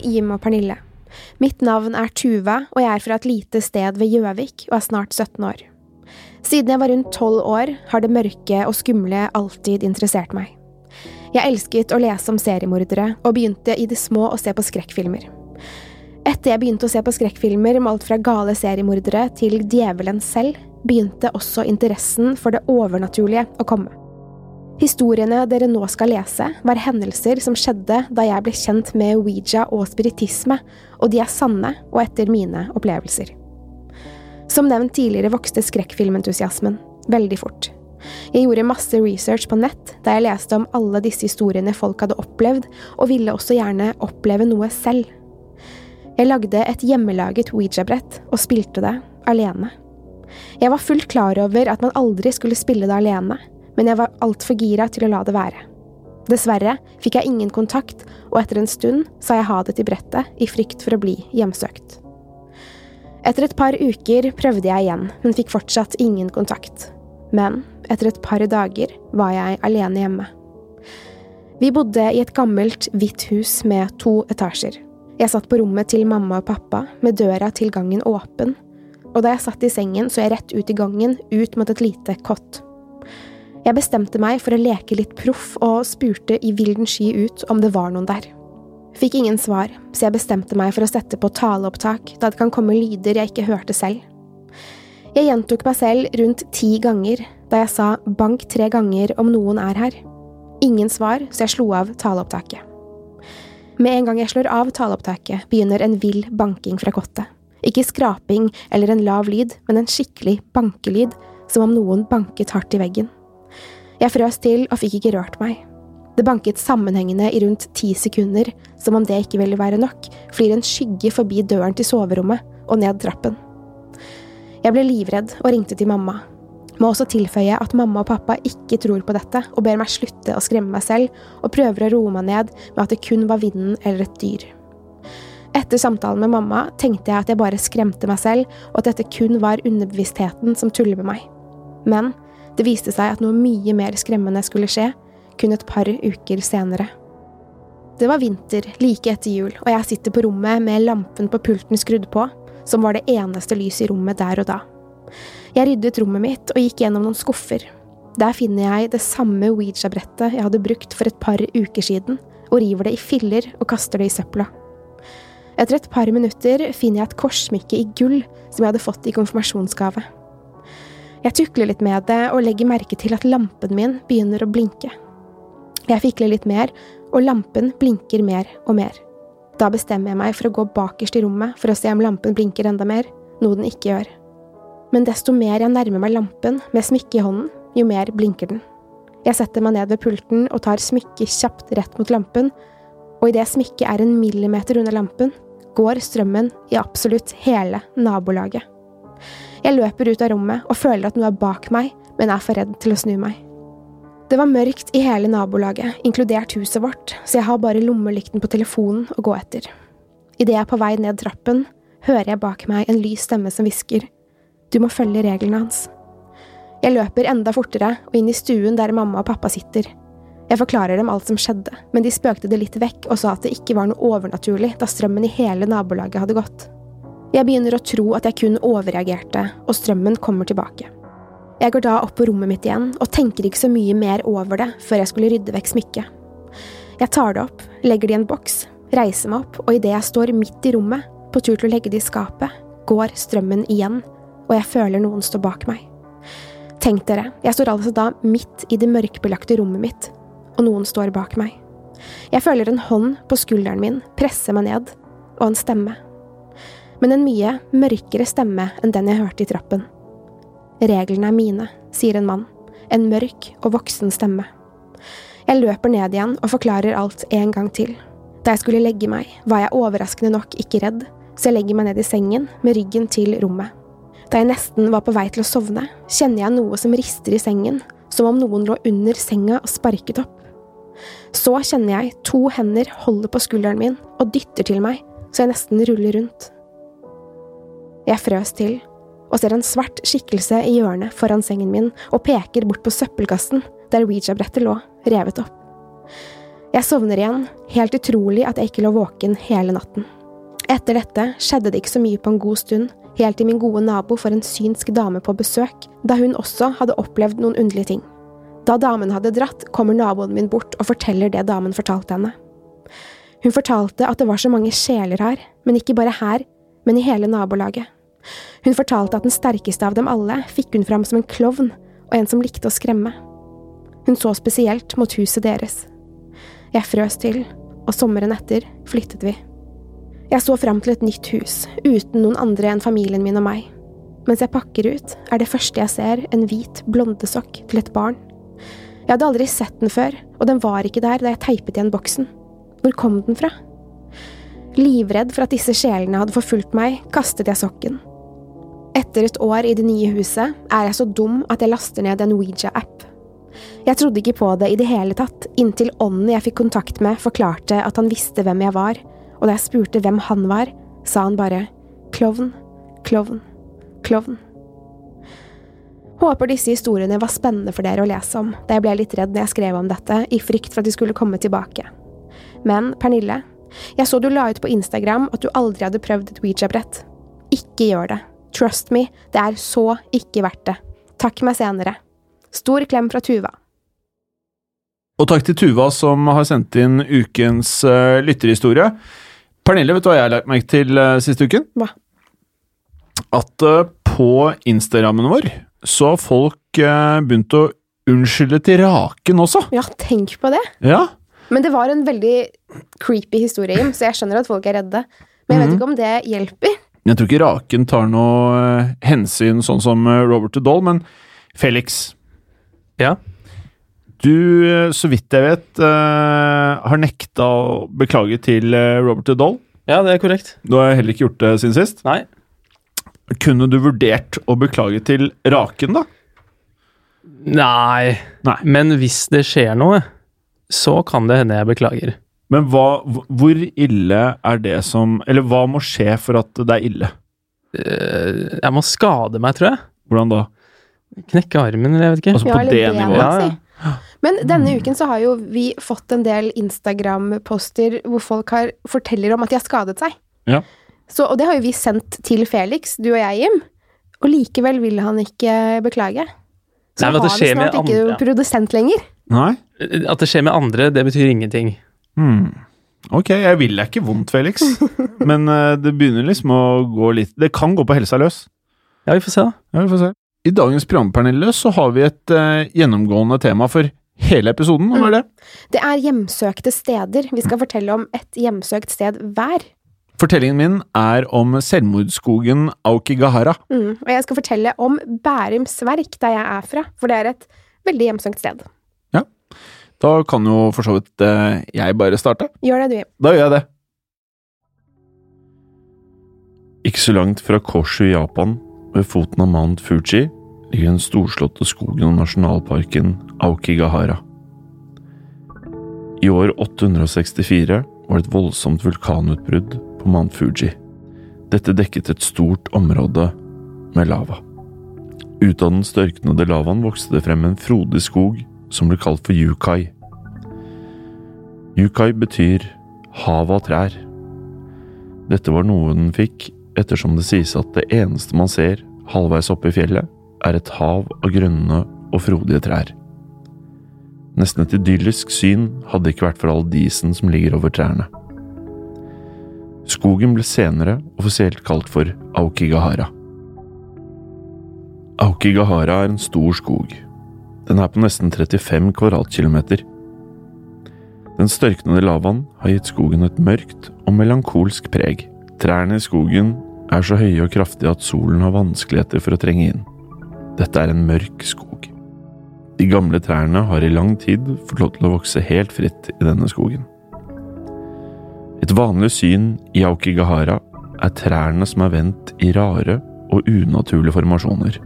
Jim og Pernille. Mitt navn er Tuva, og jeg er fra et lite sted ved Gjøvik og er snart 17 år. Siden jeg var rundt 12 år, har det mørke og skumle alltid interessert meg. Jeg elsket å lese om seriemordere, og begynte i det små å se på skrekkfilmer. Etter jeg begynte å se på skrekkfilmer med alt fra gale seriemordere til djevelen selv, begynte også interessen for det overnaturlige å komme. Historiene dere nå skal lese, var hendelser som skjedde da jeg ble kjent med Ouija og spiritisme, og de er sanne og etter mine opplevelser. Som nevnt tidligere vokste skrekkfilmentusiasmen veldig fort. Jeg gjorde masse research på nett der jeg leste om alle disse historiene folk hadde opplevd, og ville også gjerne oppleve noe selv. Jeg lagde et hjemmelaget Ouija-brett og spilte det alene. Jeg var fullt klar over at man aldri skulle spille det alene, men jeg var altfor gira til å la det være. Dessverre fikk jeg ingen kontakt, og etter en stund sa jeg ha det til brettet i frykt for å bli hjemsøkt. Etter et par uker prøvde jeg igjen, men fikk fortsatt ingen kontakt. Men etter et par dager var jeg alene hjemme. Vi bodde i et gammelt, hvitt hus med to etasjer. Jeg satt på rommet til mamma og pappa med døra til gangen åpen, og da jeg satt i sengen så jeg rett ut i gangen, ut mot et lite kott. Jeg bestemte meg for å leke litt proff og spurte i vilden sky ut om det var noen der. Fikk ingen svar, så jeg bestemte meg for å sette på taleopptak da det kan komme lyder jeg ikke hørte selv. Jeg gjentok meg selv rundt ti ganger da jeg sa bank tre ganger om noen er her. Ingen svar, så jeg slo av taleopptaket. Med en gang jeg slår av taleopptaket, begynner en vill banking fra kottet. Ikke skraping eller en lav lyd, men en skikkelig bankelyd, som om noen banket hardt i veggen. Jeg frøs til og fikk ikke rørt meg. Det banket sammenhengende i rundt ti sekunder, som om det ikke ville være nok, flyr en skygge forbi døren til soverommet og ned trappen. Jeg ble livredd og ringte til mamma. Må også tilføye at mamma og pappa ikke tror på dette og ber meg slutte å skremme meg selv, og prøver å roe meg ned med at det kun var vinden eller et dyr. Etter samtalen med mamma tenkte jeg at jeg bare skremte meg selv, og at dette kun var underbevisstheten som tuller med meg. Men det viste seg at noe mye mer skremmende skulle skje, kun et par uker senere. Det var vinter, like etter jul, og jeg sitter på rommet med lampen på pulten skrudd på, som var det eneste lyset i rommet der og da. Jeg ryddet rommet mitt og gikk gjennom noen skuffer. Der finner jeg det samme Ouija-brettet jeg hadde brukt for et par uker siden, og river det i filler og kaster det i søpla. Etter et par minutter finner jeg et korssmykke i gull som jeg hadde fått i konfirmasjonsgave. Jeg tukler litt med det og legger merke til at lampen min begynner å blinke. Jeg fikler litt mer, og lampen blinker mer og mer. Da bestemmer jeg meg for å gå bakerst i rommet for å se om lampen blinker enda mer, noe den ikke gjør. Men desto mer jeg nærmer meg lampen med smykket i hånden, jo mer blinker den. Jeg setter meg ned ved pulten og tar smykket kjapt rett mot lampen, og idet smykket er en millimeter under lampen, går strømmen i absolutt hele nabolaget. Jeg løper ut av rommet og føler at noe er bak meg, men er for redd til å snu meg. Det var mørkt i hele nabolaget, inkludert huset vårt, så jeg har bare lommelykten på telefonen å gå etter. Idet jeg er på vei ned trappen, hører jeg bak meg en lys stemme som hvisker. Du må følge reglene hans. Jeg løper enda fortere og inn i stuen der mamma og pappa sitter. Jeg forklarer dem alt som skjedde, men de spøkte det litt vekk og sa at det ikke var noe overnaturlig da strømmen i hele nabolaget hadde gått. Jeg begynner å tro at jeg kun overreagerte, og strømmen kommer tilbake. Jeg går da opp på rommet mitt igjen og tenker ikke så mye mer over det før jeg skulle rydde vekk smykket. Jeg tar det opp, legger det i en boks, reiser meg opp, og idet jeg står midt i rommet, på tur til å legge det i skapet, går strømmen igjen, og jeg føler noen står bak meg. Tenk dere, jeg står altså da midt i det mørkbelagte rommet mitt, og noen står bak meg. Jeg føler en hånd på skulderen min presse meg ned, og en stemme. Men en mye mørkere stemme enn den jeg hørte i trappen. Reglene er mine, sier en mann, en mørk og voksen stemme. Jeg løper ned igjen og forklarer alt en gang til. Da jeg skulle legge meg, var jeg overraskende nok ikke redd, så jeg legger meg ned i sengen med ryggen til rommet. Da jeg nesten var på vei til å sovne, kjenner jeg noe som rister i sengen, som om noen lå under senga og sparket opp. Så kjenner jeg to hender holder på skulderen min og dytter til meg, så jeg nesten ruller rundt. Jeg frøs til og ser en svart skikkelse i hjørnet foran sengen min og peker bort på søppelkassen der Ouija-brettet lå, revet opp. Jeg sovner igjen, helt utrolig at jeg ikke lå våken hele natten. Etter dette skjedde det ikke så mye på en god stund, helt til min gode nabo får en synsk dame på besøk, da hun også hadde opplevd noen underlige ting. Da damen hadde dratt, kommer naboen min bort og forteller det damen fortalte henne. Hun fortalte at det var så mange sjeler her, men ikke bare her, men i hele nabolaget. Hun fortalte at den sterkeste av dem alle fikk hun fram som en klovn og en som likte å skremme. Hun så spesielt mot huset deres. Jeg frøs til, og sommeren etter flyttet vi. Jeg så fram til et nytt hus, uten noen andre enn familien min og meg. Mens jeg pakker ut, er det første jeg ser en hvit blondesokk til et barn. Jeg hadde aldri sett den før, og den var ikke der da jeg teipet igjen boksen. Hvor kom den fra? Livredd for at disse sjelene hadde forfulgt meg, kastet jeg sokken. Etter et år i det nye huset er jeg så dum at jeg laster ned en Ouija-app. Jeg trodde ikke på det i det hele tatt, inntil ånden jeg fikk kontakt med, forklarte at han visste hvem jeg var, og da jeg spurte hvem han var, sa han bare klovn, klovn, klovn. Håper disse historiene var spennende for dere å lese om, da jeg ble litt redd når jeg skrev om dette, i frykt for at de skulle komme tilbake. Men Pernille, jeg så du la ut på Instagram at du aldri hadde prøvd et Ouija-brett. Ikke gjør det. Trust me, det er så ikke verdt det. Takk meg senere. Stor klem fra Tuva. Og takk til Tuva som har sendt inn ukens uh, lytterhistorie. Pernille, vet du hva jeg har lagt merke til uh, siste uken? Hva? At uh, på Instagrammen vår så har folk uh, begynt å unnskylde til raken også. Ja, tenk på det. Ja. Men det var en veldig creepy historie, Jim, så jeg skjønner at folk er redde. Men jeg vet Mhm. ikke om det hjelper. Jeg tror ikke raken tar noe hensyn sånn som Robert Doll, men Felix. Ja? Du, eh, så vidt jeg vet, eh, har nekta å beklage til eh, Robert Doll. Ja, det er korrekt. Du har heller ikke gjort det siden sist. Nei. Kunne du vurdert å beklage til Raken, da? Nei. Men hvis det skjer noe, så kan det hende jeg beklager. Men hva, hvor ille er det som Eller hva må skje for at det er ille? Eh, Jeg må skade meg, tror jeg. Hvordan da? Knekke armen, eller jeg vet ikke. Altså på Ja, eller det nivået? Ja, ja. Men denne uken så har jo vi fått en del Instagram-poster hvor folk har, forteller om at de har skadet seg. Ja. Så, og det har jo vi sendt til Felix, du og jeg, Jim. Og likevel vil han ikke beklage. Så Nei, har det vi snart ikke andre- produsent lenger. Nei? At det skjer med andre, det betyr ingenting. Hmm. Ok, jeg vil deg ikke vondt, Felix, men uh, det begynner liksom å gå litt Det kan gå på helsa løs. Ja, vi får se, da. Ja, vi får se. I dagens program, Pernille, så har vi et uh, gjennomgående tema, for hele episoden. Hva er det? Det er hjemsøkte steder. Vi skal fortelle om et hjemsøkt sted hver. Fortellingen min er om selvmordsskogen Aukigahara. Mm. Og jeg skal fortelle om Bærums Verk, der jeg er fra, for det er et veldig hjemsøkt sted. Da kan jo for så vidt eh, jeg bare starte. Gjør det, du. Da gjør jeg det. Ikke så langt fra Koshu i Japan, ved foten av Mount Fuji, ligger den storslåtte skogen og nasjonalparken Aokigahara. I år 864 var det et voldsomt vulkanutbrudd på Mount Fuji. Dette dekket et stort område med lava. Ut av den størknede lavaen vokste det frem en frodig skog som ble kalt for yukai. Yukai betyr hav av trær. Dette var noe den fikk ettersom det sies at det eneste man ser halvveis oppe i fjellet, er et hav av grønne og frodige trær. Nesten et idyllisk syn hadde ikke vært for all disen som ligger over trærne. Skogen ble senere offisielt kalt for Aokigahara. Aokigahara er en stor skog. Den er på nesten 35 kvadratkilometer. Den størknede lavaen har gitt skogen et mørkt og melankolsk preg. Trærne i skogen er så høye og kraftige at solen har vanskeligheter for å trenge inn. Dette er en mørk skog. De gamle trærne har i lang tid fått lov til å vokse helt fritt i denne skogen. Et vanlig syn i Aokigahara er trærne som er vendt i rare og unaturlige formasjoner.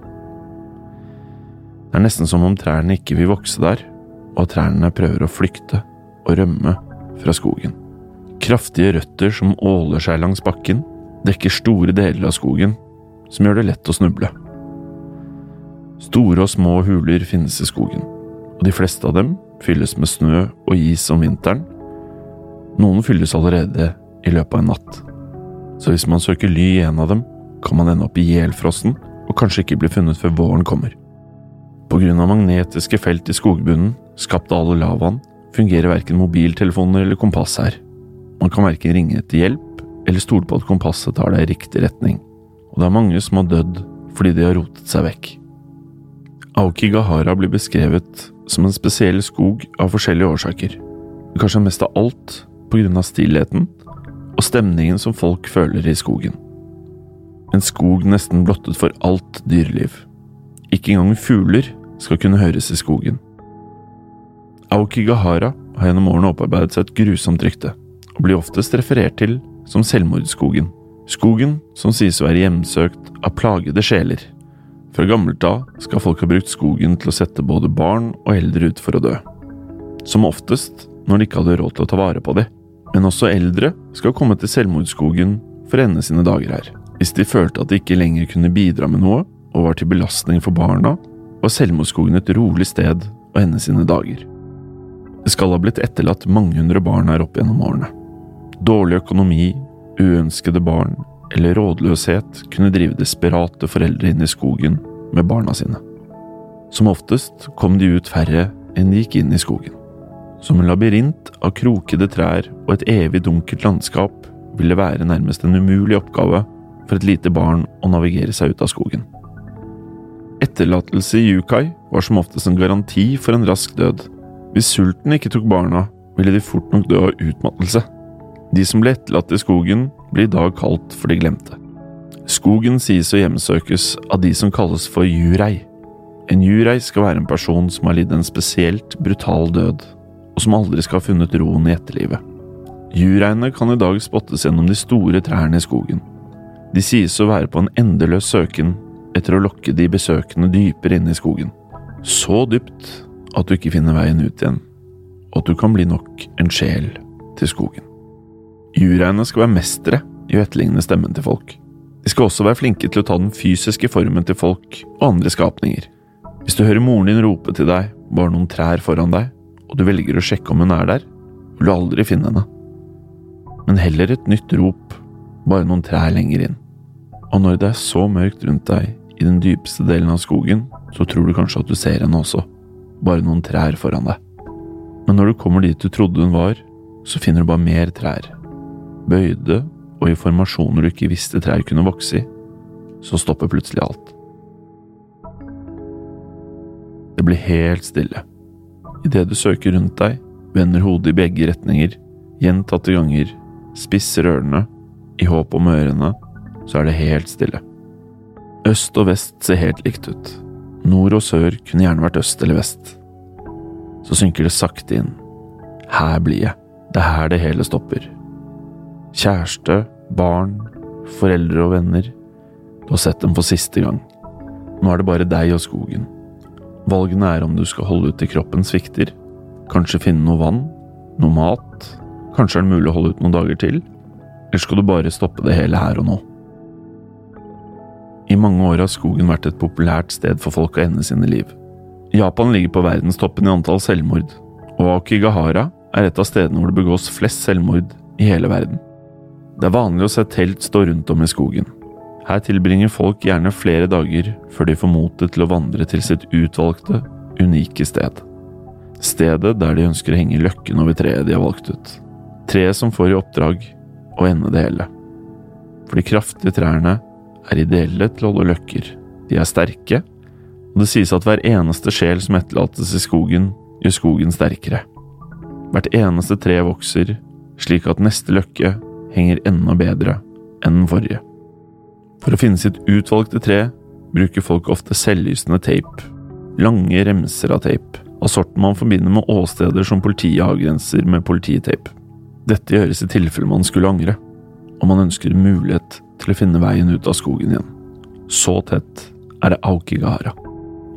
Det er nesten som om trærne ikke vil vokse der, og at trærne prøver å flykte og rømme fra skogen. Kraftige røtter som åler seg langs bakken, dekker store deler av skogen, som gjør det lett å snuble. Store og små huler finnes i skogen, og de fleste av dem fylles med snø og is om vinteren. Noen fylles allerede i løpet av en natt, så hvis man søker ly i en av dem, kan man ende opp i ihjelfrossen og kanskje ikke bli funnet før våren kommer. På grunn av magnetiske felt i skogbunnen, skapt av alle lavaen, fungerer verken mobiltelefoner eller kompass her. Man kan verken ringe etter hjelp eller stole på at kompasset tar deg i riktig retning, og det er mange som har dødd fordi de har rotet seg vekk. Aokigahara blir beskrevet som en spesiell skog av forskjellige årsaker, kanskje mest av alt på grunn av stillheten og stemningen som folk føler i skogen. En skog nesten blottet for alt dyreliv. Ikke engang fugler skal kunne høres i skogen. Aokigahara har gjennom årene opparbeidet seg et grusomt rykte, og blir oftest referert til som selvmordsskogen. Skogen som sies å være hjemsøkt av plagede sjeler. Fra gammelt av skal folk ha brukt skogen til å sette både barn og eldre ut for å dø. Som oftest når de ikke hadde råd til å ta vare på dem. Men også eldre skal komme til selvmordsskogen for å ende sine dager her. Hvis de følte at de ikke lenger kunne bidra med noe, og var til belastning for barna, var selvmordsskogen et rolig sted å ende sine dager. Det skal ha blitt etterlatt mange hundre barn her opp gjennom årene. Dårlig økonomi, uønskede barn eller rådløshet kunne drive desperate foreldre inn i skogen med barna sine. Som oftest kom de ut færre enn de gikk inn i skogen. Som en labyrint av krokede trær og et evig dunkelt landskap ville være nærmest en umulig oppgave for et lite barn å navigere seg ut av skogen. Etterlatelse i Yukai var som oftest en garanti for en rask død. Hvis sulten ikke tok barna, ville de fort nok dø av utmattelse. De som ble etterlatt i skogen, blir i dag kalt for de glemte. Skogen sies å hjemsøkes av de som kalles for jurei. En jurei skal være en person som har lidd en spesielt brutal død, og som aldri skal ha funnet roen i etterlivet. Jureiene kan i dag spottes gjennom de store trærne i skogen. De sies å være på en endeløs søken etter å lokke de besøkende dypere inn i skogen. Så dypt at du ikke finner veien ut igjen, og at du kan bli nok en sjel til skogen. Jureiene skal være mestere i å etterligne stemmen til folk. De skal også være flinke til å ta den fysiske formen til folk og andre skapninger. Hvis du hører moren din rope til deg bare noen trær foran deg, og du velger å sjekke om hun er der, vil du aldri finne henne. Men heller et nytt rop, bare noen trær lenger inn. Og når det er så mørkt rundt deg i den dypeste delen av skogen, så tror du kanskje at du ser henne også, bare noen trær foran deg. Men når du kommer dit du trodde hun var, så finner du bare mer trær. Bøyde og i formasjoner du ikke visste trær kunne vokse i, så stopper plutselig alt. Det blir helt stille. Idet du søker rundt deg, vender hodet i begge retninger, gjentatte ganger, spisser ørene, i håp om ørene, så er det helt stille. Øst og vest ser helt likt ut. Nord og sør kunne gjerne vært øst eller vest. Så synker det sakte inn. Her blir jeg. Det er her det hele stopper. Kjæreste, barn, foreldre og venner. Du har sett dem for siste gang. Nå er det bare deg og skogen. Valgene er om du skal holde ut til kroppen svikter, kanskje finne noe vann, noe mat, kanskje er det mulig å holde ut noen dager til, eller skal du bare stoppe det hele her og nå? I mange år har skogen vært et populært sted for folk å ende sine liv. Japan ligger på verdenstoppen i antall selvmord, og Akigahara er et av stedene hvor det begås flest selvmord i hele verden. Det er vanlig å se telt stå rundt om i skogen. Her tilbringer folk gjerne flere dager før de får motet til å vandre til sitt utvalgte, unike sted. Stedet der de ønsker å henge løkken over treet de har valgt ut. Treet som får i oppdrag å ende det hele. For de kraftige trærne er ideelle til å holde løkker. De er sterke, og det sies at hver eneste sjel som etterlates i skogen, gjør skogen sterkere. Hvert eneste tre vokser, slik at neste løkke henger enda bedre enn den forrige. For å finne sitt utvalgte tre bruker folk ofte selvlysende tape, lange remser av tape, av sorten man forbinder med åsteder som politiet avgrenser med polititape. Dette gjøres i tilfelle man skulle angre, og man ønsker mulighet å finne veien ut av skogen igjen. Så tett er det Aukigahara.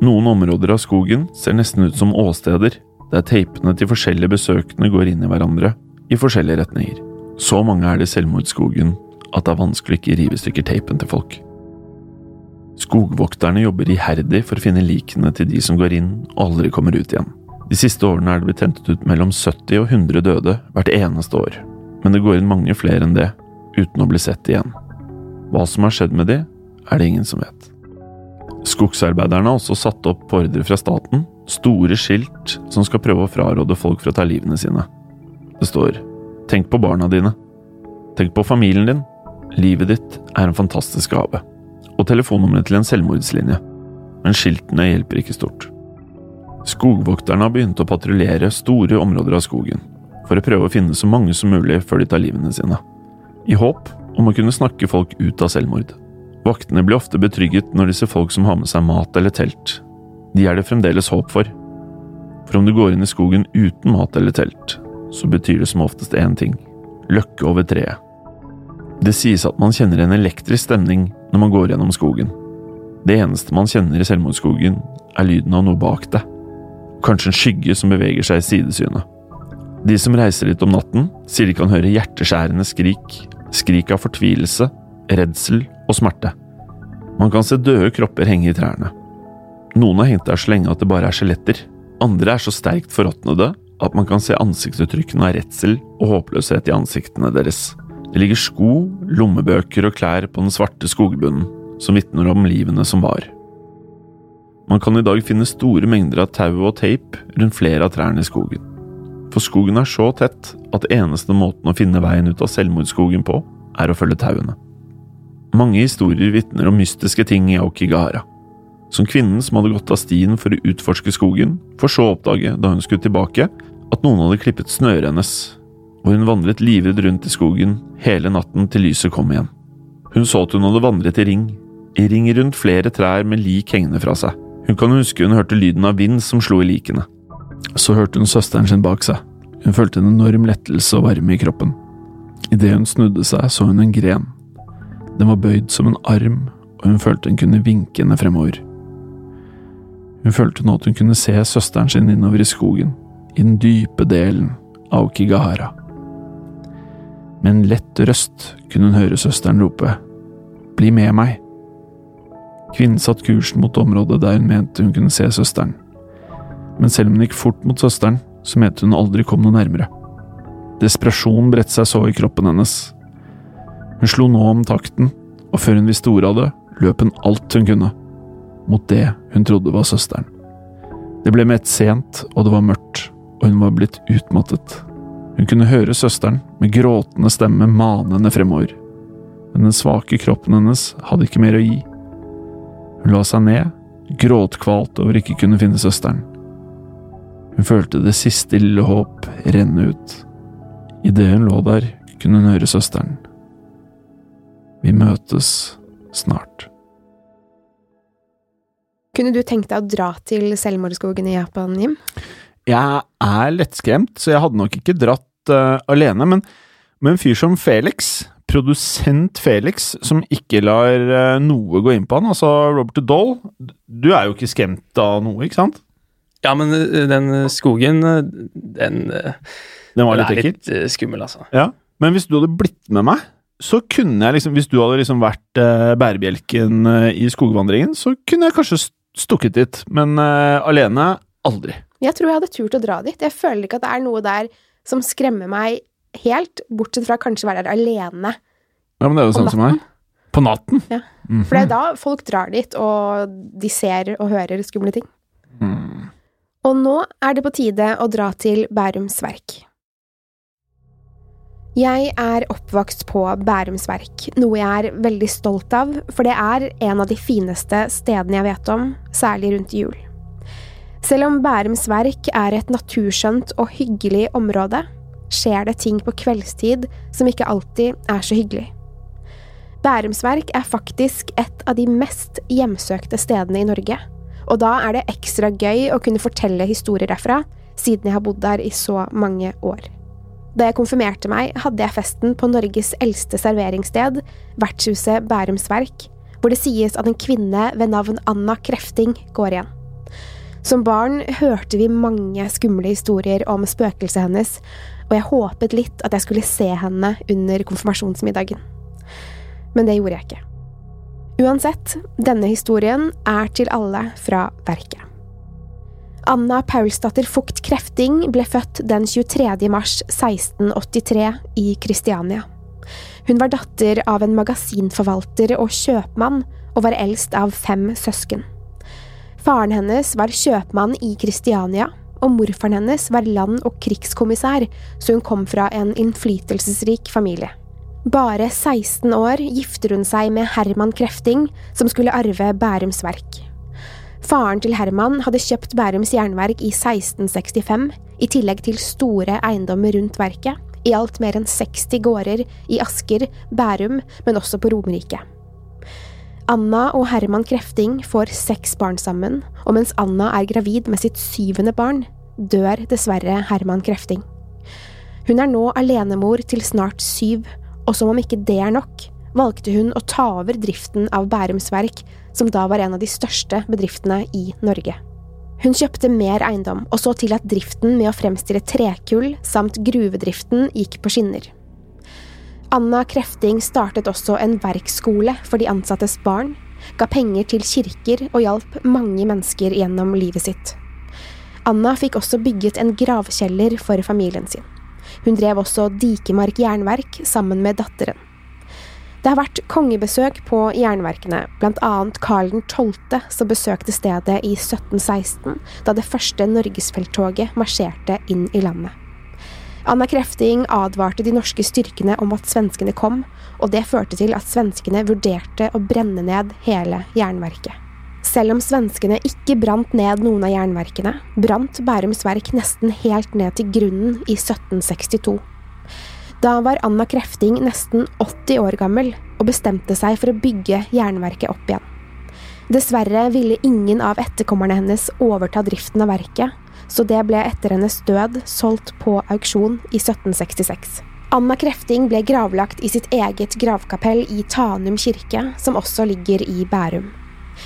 Noen områder av skogen ser nesten ut som åsteder, der teipene til forskjellige besøkende går inn i hverandre i forskjellige retninger. Så mange er det i selvmordsskogen at det er vanskelig å ikke rive i stykker teipen til folk. Skogvokterne jobber iherdig for å finne likene til de som går inn og aldri kommer ut igjen. De siste årene er det blitt hentet ut mellom 70 og 100 døde hvert eneste år, men det går inn mange flere enn det, uten å bli sett igjen. Hva som har skjedd med de, er det ingen som vet. Skogsarbeiderne har også satt opp på ordre fra staten store skilt som skal prøve å fraråde folk fra å ta livene sine. Det står Tenk på barna dine. Tenk på familien din. Livet ditt er en fantastisk gave. Og telefonnummeret til en selvmordslinje. Men skiltene hjelper ikke stort. Skogvokterne har begynt å patruljere store områder av skogen, for å prøve å finne så mange som mulig før de tar livene sine. I håp om å kunne snakke folk ut av selvmord. Vaktene blir ofte betrygget når de ser folk som har med seg mat eller telt. De er det fremdeles håp for. For om du går inn i skogen uten mat eller telt, så betyr det som oftest én ting – løkke over treet. Det sies at man kjenner en elektrisk stemning når man går gjennom skogen. Det eneste man kjenner i selvmordsskogen, er lyden av noe bak deg. Kanskje en skygge som beveger seg i sidesynet. De som reiser dit om natten, sier de kan høre hjerteskjærende skrik skrik av fortvilelse, redsel og smerte. Man kan se døde kropper henge i trærne. Noen har hengt der så lenge at det bare er skjeletter, andre er så sterkt forråtnede at man kan se ansiktsuttrykkene av redsel og håpløshet i ansiktene deres. Det ligger sko, lommebøker og klær på den svarte skogbunnen, som vitner om livene som var. Man kan i dag finne store mengder av tau og teip rundt flere av trærne i skogen. For skogen er så tett at eneste måten å finne veien ut av selvmordsskogen på, er å følge tauene. Mange historier vitner om mystiske ting i Aokigahara. Som kvinnen som hadde gått av stien for å utforske skogen, for så å oppdage, da hun skulle tilbake, at noen hadde klippet snøret hennes, og hun vandret livredd rundt i skogen hele natten til lyset kom igjen. Hun så at hun hadde vandret i ring, i ring rundt flere trær med lik hengende fra seg. Hun kan huske hun hørte lyden av vind som slo i likene. Så hørte hun søsteren sin bak seg. Hun følte en enorm lettelse og varme i kroppen. Idet hun snudde seg, så hun en gren. Den var bøyd som en arm, og hun følte hun kunne vinke henne fremover. Hun følte nå at hun kunne se søsteren sin innover i skogen, i den dype delen av Kigahara. Med en lett røst kunne hun høre søsteren rope Bli med meg! Kvinnen satte kursen mot området der hun mente hun kunne se søsteren men selv om hun gikk fort mot søsteren, så mente hun aldri kom noe nærmere. Desperasjon bredte seg så i kroppen hennes. Hun slo nå om takten, og før hun visste ordet av det, løp hun alt hun kunne, mot det hun trodde var søsteren. Det ble med ett sent, og det var mørkt, og hun var blitt utmattet. Hun kunne høre søsteren med gråtende stemme mane henne fremover, men den svake kroppen hennes hadde ikke mer å gi. Hun la seg ned, gråtkvalt over ikke kunne finne søsteren. Hun følte det siste lille håp renne ut. Idet hun lå der, kunne hun høre søsteren. Vi møtes snart. Kunne du tenkt deg å dra til selvmordsskogen i Japan, Jim? Jeg er lettskremt, så jeg hadde nok ikke dratt uh, alene, men med en fyr som Felix, produsent Felix, som ikke lar uh, noe gå inn på han, altså Robert Doll, du er jo ikke skremt av noe, ikke sant? Ja, men uh, den skogen, den Den var litt ekkel? Er litt skummel, altså. Ja, men hvis du hadde blitt med meg så kunne jeg liksom, hvis du hadde liksom vært uh, bærebjelken uh, i skogvandringen, så kunne jeg kanskje stukket dit, men uh, alene aldri. Jeg tror jeg hadde turt å dra dit. Jeg føler ikke at det er noe der som skremmer meg helt, bortsett fra kanskje være der alene. Ja, men det er jo sånn som meg. På natten? Ja. Mm -hmm. For det er da folk drar dit, og de ser og hører skumle ting. Mm. Og nå er det på tide å dra til Bærums Verk. Jeg er oppvokst på Bærums Verk, noe jeg er veldig stolt av, for det er en av de fineste stedene jeg vet om, særlig rundt jul. Selv om Bærums Verk er et naturskjønt og hyggelig område, skjer det ting på kveldstid som ikke alltid er så hyggelig. Bærums Verk er faktisk et av de mest hjemsøkte stedene i Norge, og da er det ekstra gøy å kunne fortelle historier derfra, siden jeg har bodd der i så mange år. Da jeg konfirmerte meg, hadde jeg festen på Norges eldste serveringssted, vertshuset Bærums Verk, hvor det sies at en kvinne ved navn Anna Krefting går igjen. Som barn hørte vi mange skumle historier om spøkelset hennes, og jeg håpet litt at jeg skulle se henne under konfirmasjonsmiddagen. Men det gjorde jeg ikke. Uansett, denne historien er til alle fra verket. Anna Paulsdatter Fugt Krefting ble født den 23. mars 1683 i Kristiania. Hun var datter av en magasinforvalter og kjøpmann, og var eldst av fem søsken. Faren hennes var kjøpmann i Kristiania, og morfaren hennes var land- og krigskommissær, så hun kom fra en innflytelsesrik familie. Bare 16 år gifter hun seg med Herman Krefting, som skulle arve Bærums Verk. Faren til Herman hadde kjøpt Bærums Jernverk i 1665, i tillegg til store eiendommer rundt verket, i alt mer enn 60 gårder i Asker, Bærum, men også på Romerike. Anna og Herman Krefting får seks barn sammen, og mens Anna er gravid med sitt syvende barn, dør dessverre Herman Krefting. Hun er nå alenemor til snart syv, og som om ikke det er nok, valgte hun å ta over driften av Bærums Verk, som da var en av de største bedriftene i Norge. Hun kjøpte mer eiendom, og så til at driften med å fremstille trekull samt gruvedriften gikk på skinner. Anna Krefting startet også en verksskole for de ansattes barn, ga penger til kirker og hjalp mange mennesker gjennom livet sitt. Anna fikk også bygget en gravkjeller for familien sin. Hun drev også Dikemark jernverk sammen med datteren. Det har vært kongebesøk på jernverkene, annet Karl 12., som besøkte stedet i 1716, da det første norgesfelttoget marsjerte inn i landet. Anna Krefting advarte de norske styrkene om at svenskene kom, og det førte til at svenskene vurderte å brenne ned hele jernverket. Selv om svenskene ikke brant ned noen av jernverkene, brant Bærums Verk nesten helt ned til grunnen i 1762. Da var Anna Krefting nesten 80 år gammel og bestemte seg for å bygge jernverket opp igjen. Dessverre ville ingen av etterkommerne hennes overta driften av verket, så det ble etter hennes død solgt på auksjon i 1766. Anna Krefting ble gravlagt i sitt eget gravkapell i Tanum kirke, som også ligger i Bærum.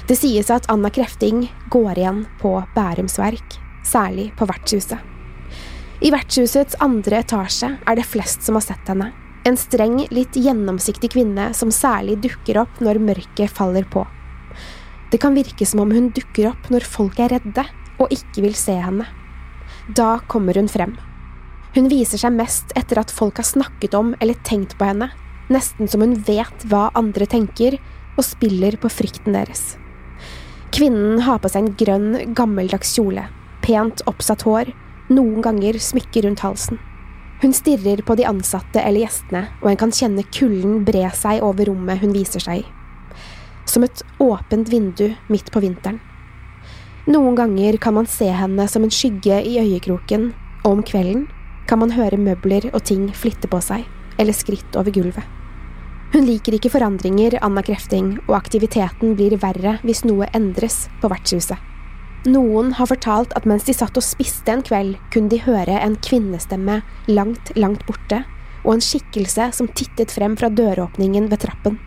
Det sies at Anna Krefting går igjen på Bærums verk, særlig på vertshuset. I vertshusets andre etasje er det flest som har sett henne. En streng, litt gjennomsiktig kvinne som særlig dukker opp når mørket faller på. Det kan virke som om hun dukker opp når folk er redde og ikke vil se henne. Da kommer hun frem. Hun viser seg mest etter at folk har snakket om eller tenkt på henne, nesten som hun vet hva andre tenker, og spiller på frykten deres. Kvinnen har på seg en grønn, gammeldags kjole, pent oppsatt hår noen ganger smykker rundt halsen. Hun stirrer på de ansatte eller gjestene, og en kan kjenne kulden bre seg over rommet hun viser seg i. Som et åpent vindu midt på vinteren. Noen ganger kan man se henne som en skygge i øyekroken, og om kvelden kan man høre møbler og ting flytte på seg, eller skritt over gulvet. Hun liker ikke forandringer, Anna Krefting, og aktiviteten blir verre hvis noe endres på vertshuset. Noen har fortalt at mens de satt og spiste en kveld, kunne de høre en kvinnestemme langt, langt borte, og en skikkelse som tittet frem fra døråpningen ved trappen.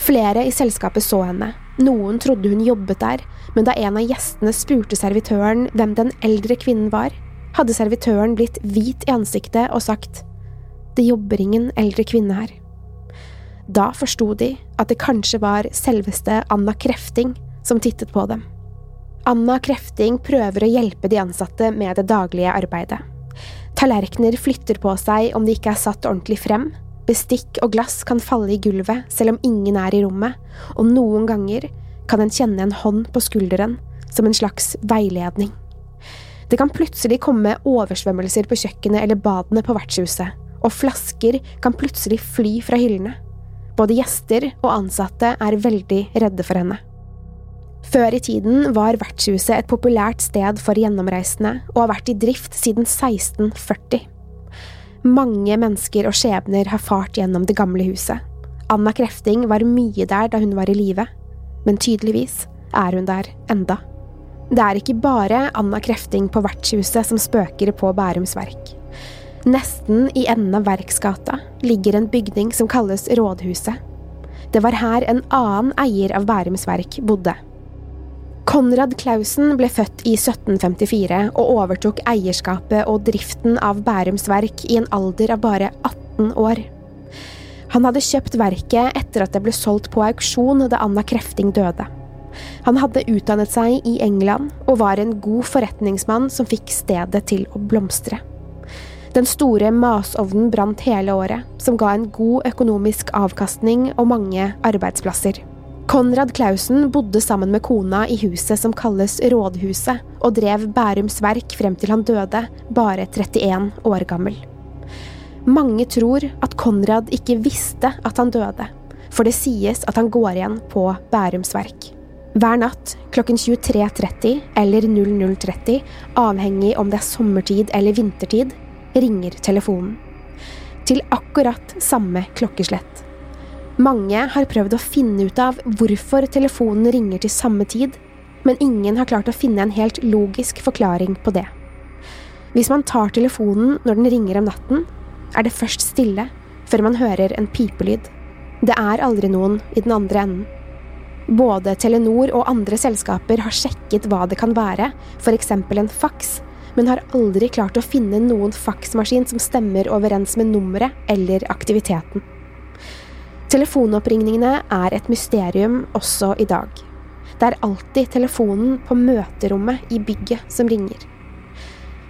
Flere i selskapet så henne, noen trodde hun jobbet der, men da en av gjestene spurte servitøren hvem den eldre kvinnen var, hadde servitøren blitt hvit i ansiktet og sagt det jobber ingen eldre kvinne her. Da forsto de at det kanskje var selveste Anna Krefting som tittet på dem. Anna Krefting prøver å hjelpe de ansatte med det daglige arbeidet. Tallerkener flytter på seg om de ikke er satt ordentlig frem, bestikk og glass kan falle i gulvet selv om ingen er i rommet, og noen ganger kan en kjenne en hånd på skulderen som en slags veiledning. Det kan plutselig komme oversvømmelser på kjøkkenet eller badene på vertshuset, og flasker kan plutselig fly fra hyllene. Både gjester og ansatte er veldig redde for henne. Før i tiden var vertshuset et populært sted for gjennomreisende, og har vært i drift siden 1640. Mange mennesker og skjebner har fart gjennom det gamle huset. Anna Krefting var mye der da hun var i live, men tydeligvis er hun der enda. Det er ikke bare Anna Krefting på vertshuset som spøker på Bærums Verk. Nesten i enden av Verksgata ligger en bygning som kalles Rådhuset. Det var her en annen eier av Bærums Verk bodde. Konrad Clausen ble født i 1754 og overtok eierskapet og driften av Bærums Verk i en alder av bare 18 år. Han hadde kjøpt verket etter at det ble solgt på auksjon da Anna Krefting døde. Han hadde utdannet seg i England og var en god forretningsmann som fikk stedet til å blomstre. Den store masovnen brant hele året, som ga en god økonomisk avkastning og mange arbeidsplasser. Konrad Clausen bodde sammen med kona i huset som kalles Rådhuset, og drev Bærums Verk frem til han døde, bare 31 år gammel. Mange tror at Konrad ikke visste at han døde, for det sies at han går igjen på Bærums Verk. Hver natt klokken 23.30 eller 00.30, avhengig om det er sommertid eller vintertid, ringer telefonen. Til akkurat samme klokkeslett. Mange har prøvd å finne ut av hvorfor telefonen ringer til samme tid, men ingen har klart å finne en helt logisk forklaring på det. Hvis man tar telefonen når den ringer om natten, er det først stille før man hører en pipelyd. Det er aldri noen i den andre enden. Både Telenor og andre selskaper har sjekket hva det kan være, f.eks. en faks, men har aldri klart å finne noen faksmaskin som stemmer overens med nummeret eller aktiviteten. Telefonoppringningene er et mysterium også i dag. Det er alltid telefonen på møterommet i bygget som ringer.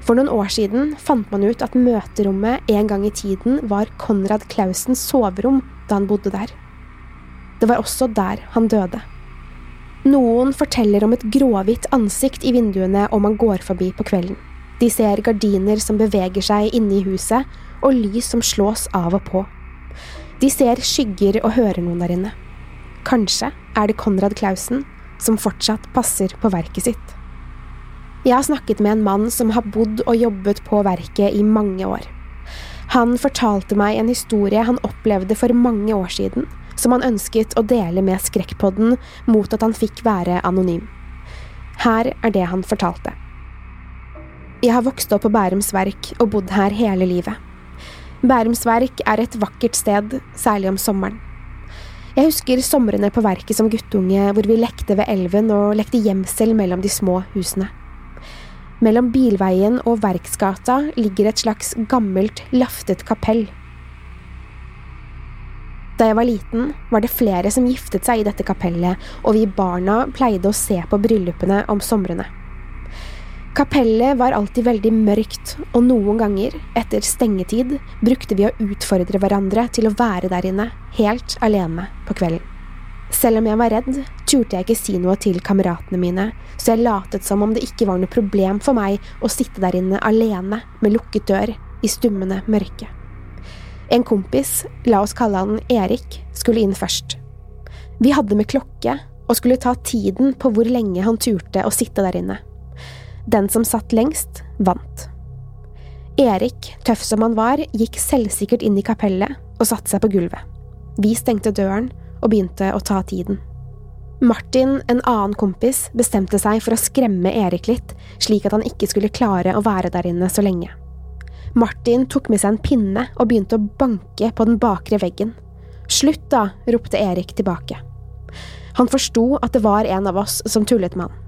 For noen år siden fant man ut at møterommet en gang i tiden var Konrad Clausens soverom da han bodde der. Det var også der han døde. Noen forteller om et gråhvitt ansikt i vinduene om man går forbi på kvelden. De ser gardiner som beveger seg inne i huset, og lys som slås av og på. De ser skygger og hører noen der inne. Kanskje er det Konrad Clausen som fortsatt passer på verket sitt. Jeg har snakket med en mann som har bodd og jobbet på verket i mange år. Han fortalte meg en historie han opplevde for mange år siden, som han ønsket å dele med Skrekkpodden mot at han fikk være anonym. Her er det han fortalte. Jeg har vokst opp på Bærums Verk og bodd her hele livet. Bærums Verk er et vakkert sted, særlig om sommeren. Jeg husker somrene på verket som guttunge hvor vi lekte ved elven og lekte gjemsel mellom de små husene. Mellom Bilveien og Verksgata ligger et slags gammelt, laftet kapell. Da jeg var liten, var det flere som giftet seg i dette kapellet, og vi barna pleide å se på bryllupene om somrene. Kapellet var alltid veldig mørkt, og noen ganger, etter stengetid, brukte vi å utfordre hverandre til å være der inne, helt alene på kvelden. Selv om jeg var redd, turte jeg ikke si noe til kameratene mine, så jeg latet som om det ikke var noe problem for meg å sitte der inne alene med lukket dør i stummende mørke. En kompis, la oss kalle han Erik, skulle inn først. Vi hadde med klokke, og skulle ta tiden på hvor lenge han turte å sitte der inne. Den som satt lengst, vant. Erik, tøff som han var, gikk selvsikkert inn i kapellet og satte seg på gulvet. Vi stengte døren og begynte å ta tiden. Martin, en annen kompis, bestemte seg for å skremme Erik litt, slik at han ikke skulle klare å være der inne så lenge. Martin tok med seg en pinne og begynte å banke på den bakre veggen. Slutt, da, ropte Erik tilbake. Han forsto at det var en av oss som tullet med han.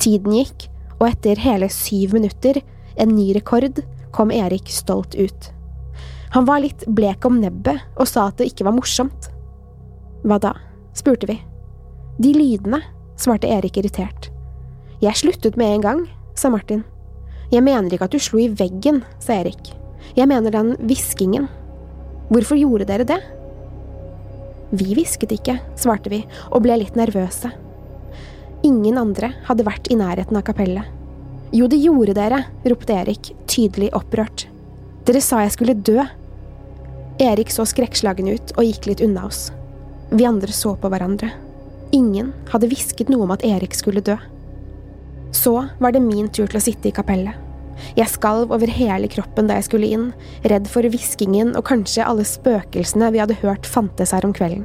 Tiden gikk, og etter hele syv minutter, en ny rekord, kom Erik stolt ut. Han var litt blek om nebbet og sa at det ikke var morsomt. Hva da? spurte vi. De lydene, svarte Erik irritert. Jeg sluttet med en gang, sa Martin. Jeg mener ikke at du slo i veggen, sa Erik. Jeg mener den hviskingen. Hvorfor gjorde dere det? Vi hvisket ikke, svarte vi og ble litt nervøse. Ingen andre hadde vært i nærheten av kapellet. Jo, det gjorde dere, ropte Erik, tydelig opprørt. Dere sa jeg skulle dø. Erik så skrekkslagen ut og gikk litt unna oss. Vi andre så på hverandre. Ingen hadde hvisket noe om at Erik skulle dø. Så var det min tur til å sitte i kapellet. Jeg skalv over hele kroppen da jeg skulle inn, redd for hviskingen og kanskje alle spøkelsene vi hadde hørt fantes her om kvelden.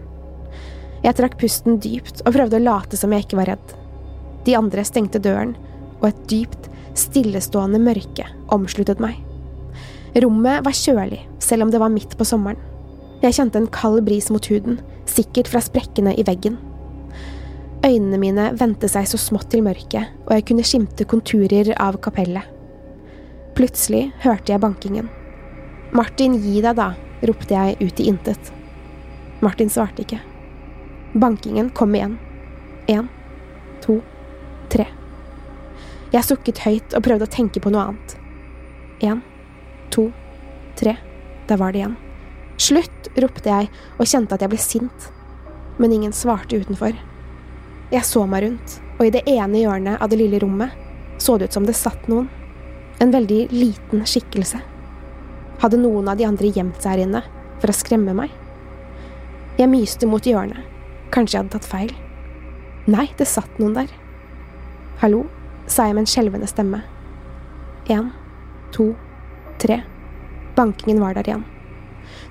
Jeg trakk pusten dypt og prøvde å late som jeg ikke var redd. De andre stengte døren, og et dypt, stillestående mørke omsluttet meg. Rommet var kjølig, selv om det var midt på sommeren. Jeg kjente en kald bris mot huden, sikkert fra sprekkene i veggen. Øynene mine vendte seg så smått til mørket, og jeg kunne skimte konturer av kapellet. Plutselig hørte jeg bankingen. Martin, gi deg da, ropte jeg ut i intet. Martin svarte ikke. Bankingen kom igjen. Én, to, tre. Jeg sukket høyt og prøvde å tenke på noe annet. Én, to, tre. Der var det igjen. Slutt! ropte jeg og kjente at jeg ble sint. Men ingen svarte utenfor. Jeg så meg rundt, og i det ene hjørnet av det lille rommet så det ut som det satt noen. En veldig liten skikkelse. Hadde noen av de andre gjemt seg her inne for å skremme meg? Jeg myste mot hjørnet. Kanskje jeg hadde tatt feil? Nei, det satt noen der. Hallo, sa jeg med en skjelvende stemme. En, to, tre. Bankingen var der igjen.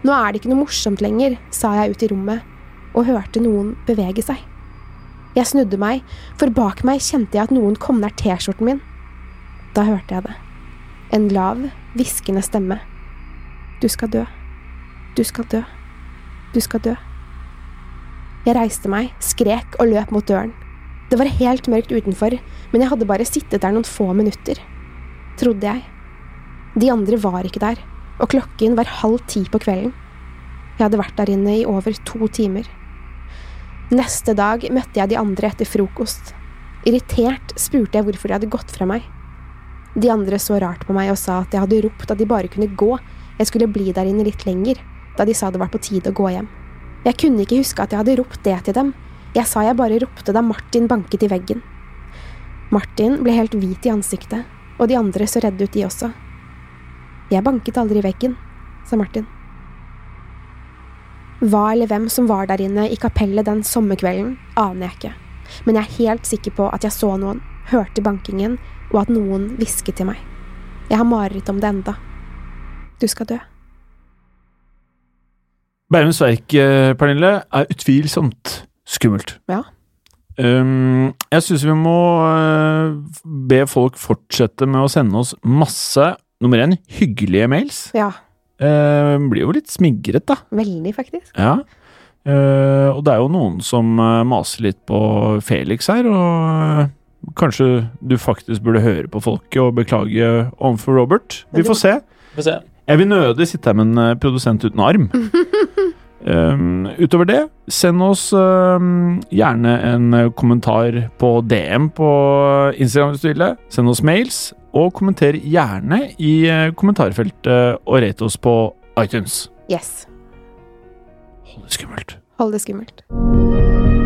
Nå er det ikke noe morsomt lenger, sa jeg ut i rommet, og hørte noen bevege seg. Jeg snudde meg, for bak meg kjente jeg at noen kom nær T-skjorten min. Da hørte jeg det. En lav, hviskende stemme. Du skal dø. Du skal dø. Du skal dø. Jeg reiste meg, skrek og løp mot døren. Det var helt mørkt utenfor, men jeg hadde bare sittet der noen få minutter. Trodde jeg. De andre var ikke der, og klokken var halv ti på kvelden. Jeg hadde vært der inne i over to timer. Neste dag møtte jeg de andre etter frokost. Irritert spurte jeg hvorfor de hadde gått fra meg. De andre så rart på meg og sa at jeg hadde ropt at de bare kunne gå, jeg skulle bli der inne litt lenger, da de sa det var på tide å gå hjem. Jeg kunne ikke huske at jeg hadde ropt det til dem, jeg sa jeg bare ropte da Martin banket i veggen. Martin ble helt hvit i ansiktet, og de andre så redde ut, de også. Jeg banket aldri i veggen, sa Martin. Hva eller hvem som var der inne i kapellet den sommerkvelden, aner jeg ikke, men jeg er helt sikker på at jeg så noen, hørte bankingen, og at noen hvisket til meg. Jeg har mareritt om det enda. Du skal dø. Bærums verk, eh, Pernille, er utvilsomt skummelt. Ja. Um, jeg syns vi må uh, be folk fortsette med å sende oss masse, nummer én, hyggelige mails. Ja. Uh, blir jo litt smigret, da. Veldig, faktisk. Ja. Uh, og det er jo noen som uh, maser litt på Felix her, og kanskje du faktisk burde høre på folket og beklage overfor Robert. Vi får se. Får se. Jeg vil nødig sitte her med en produsent uten arm. Um, utover det, send oss um, gjerne en kommentar på DM på Instagram hvis du vil. Send oss mails, og kommenter gjerne i kommentarfeltet og rate oss på iTunes. Yes. Hold det skummelt. Hold det skummelt.